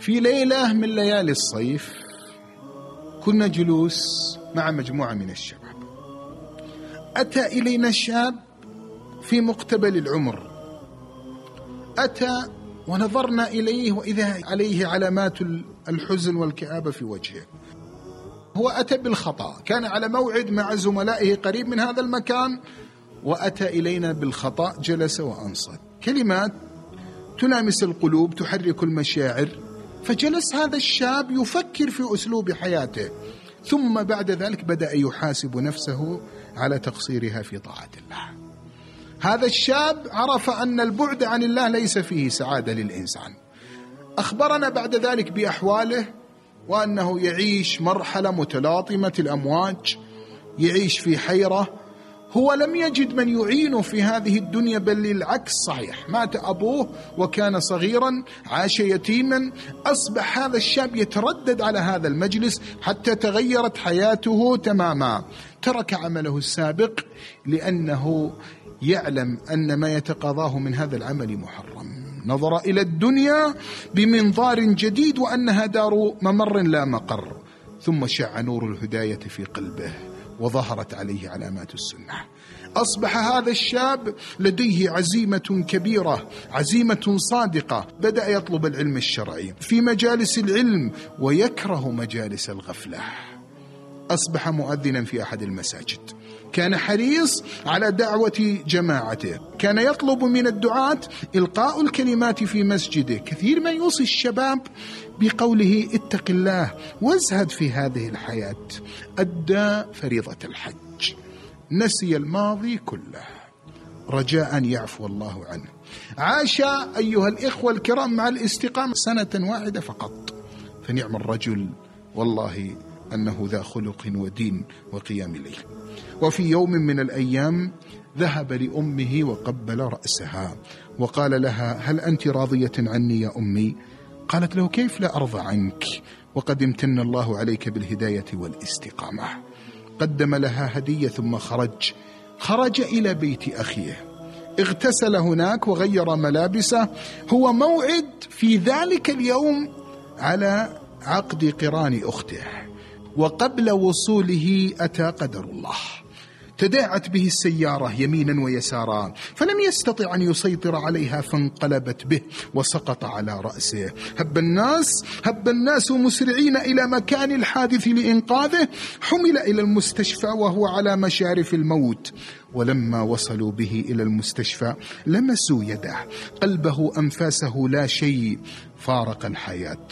في ليلة من ليالي الصيف كنا جلوس مع مجموعة من الشباب. أتى إلينا شاب في مقتبل العمر. أتى ونظرنا إليه وإذا عليه علامات الحزن والكآبة في وجهه. هو أتى بالخطأ. كان على موعد مع زملائه قريب من هذا المكان وأتى إلينا بالخطأ جلس وأنصت. كلمات تلامس القلوب تحرك المشاعر. فجلس هذا الشاب يفكر في أسلوب حياته ثم بعد ذلك بدأ يحاسب نفسه على تقصيرها في طاعة الله. هذا الشاب عرف أن البعد عن الله ليس فيه سعادة للإنسان. أخبرنا بعد ذلك بأحواله وأنه يعيش مرحلة متلاطمة الأمواج يعيش في حيرة هو لم يجد من يعينه في هذه الدنيا بل للعكس صحيح. مات أبوه وكان صغيرا عاش يتيما أصبح هذا الشاب يتردد على هذا المجلس حتى تغيرت حياته تماما. ترك عمله السابق لأنه يعلم أن ما يتقاضاه من هذا العمل محرم. نظر إلى الدنيا بمنظار جديد وأنها دار ممر لا مقر. ثم شع نور الهداية في قلبه. وظهرت عليه علامات السنة. أصبح هذا الشاب لديه عزيمة كبيرة عزيمة صادقة. بدأ يطلب العلم الشرعي في مجالس العلم ويكره مجالس الغفلة. أصبح مؤذنا في أحد المساجد. كان حريص على دعوة جماعته. كان يطلب من الدعاة إلقاء الكلمات في مسجده. كثير ما يوصي الشباب بقوله اتق الله وازهد في هذه الحياة. أدى فريضة الحج. نسي الماضي كله. رجاء أن يعفو الله عنه. عاش أيها الإخوة الكرام مع الاستقامة سنة واحدة فقط. فنعم الرجل والله أنه ذا خلق ودين وقيام ليل وفي يوم من الأيام ذهب لأمه وقبل رأسها وقال لها هل أنت راضية عني يا أمي؟ قالت له كيف لا أرضى عنك؟ وقد امتن الله عليك بالهداية والاستقامة. قدم لها هدية ثم خرج. خرج إلى بيت أخيه. اغتسل هناك وغير ملابسه. هو موعد في ذلك اليوم على عقد قران أخته. وقبل وصوله أتى قدر الله. تداعت به السيارة يمينا ويسارا فلم يستطع أن يسيطر عليها فانقلبت به وسقط على رأسه. هب الناس هب الناس مسرعين إلى مكان الحادث لإنقاذه. حمل إلى المستشفى وهو على مشارف الموت. ولما وصلوا به إلى المستشفى لمسوا يده قلبه أنفاسه لا شيء فارق الحياة.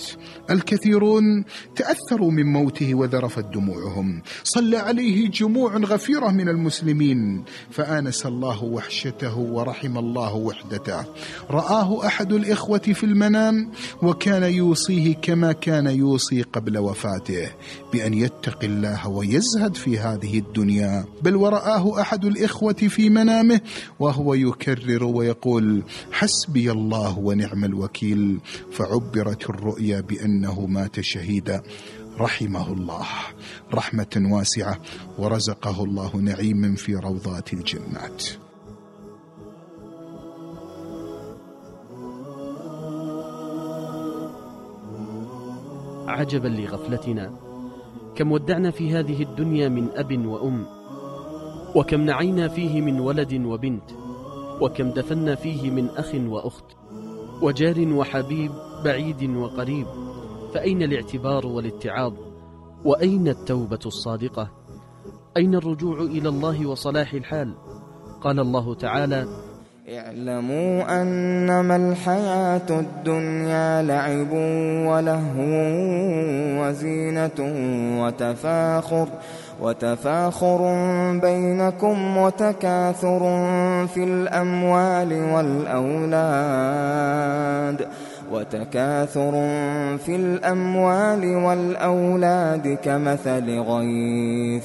الكثيرون تأثروا من موته وذرفت دموعهم. صلى عليه جموع غفيرة من المسلمين فآنس الله وحشته ورحم الله وحدته. رآه أحد الإخوة في المنام وكان يوصيه كما كان يوصي قبل وفاته بأن يتقي الله ويزهد في هذه الدنيا. بل ورآه أحد الإخوة في منامه وهو يكرر ويقول حسبي الله ونعم الوكيل فعبرت الرؤيا بأنه مات شهيدا. رحمه الله. رحمة واسعة ورزقه الله نعيما في روضات الجنات. عجبا لغفلتنا كم ودعنا في هذه الدنيا من أب وأم وكم نعينا فيه من ولد وبنت وكم دفنا فيه من أخ وأخت وجار وحبيب بعيد وقريب فأين الاعتبار والاتعاظ وأين التوبة الصادقة؟ أين الرجوع إلى الله وصلاح الحال؟ قال الله تعالى اعلموا أنما الحياة الدنيا لعب ولهو وزينة وتفاخر وتفاخر بينكم وتكاثر في الأموال والأولاد وتكاثر في الأموال والأولاد كمثل غيث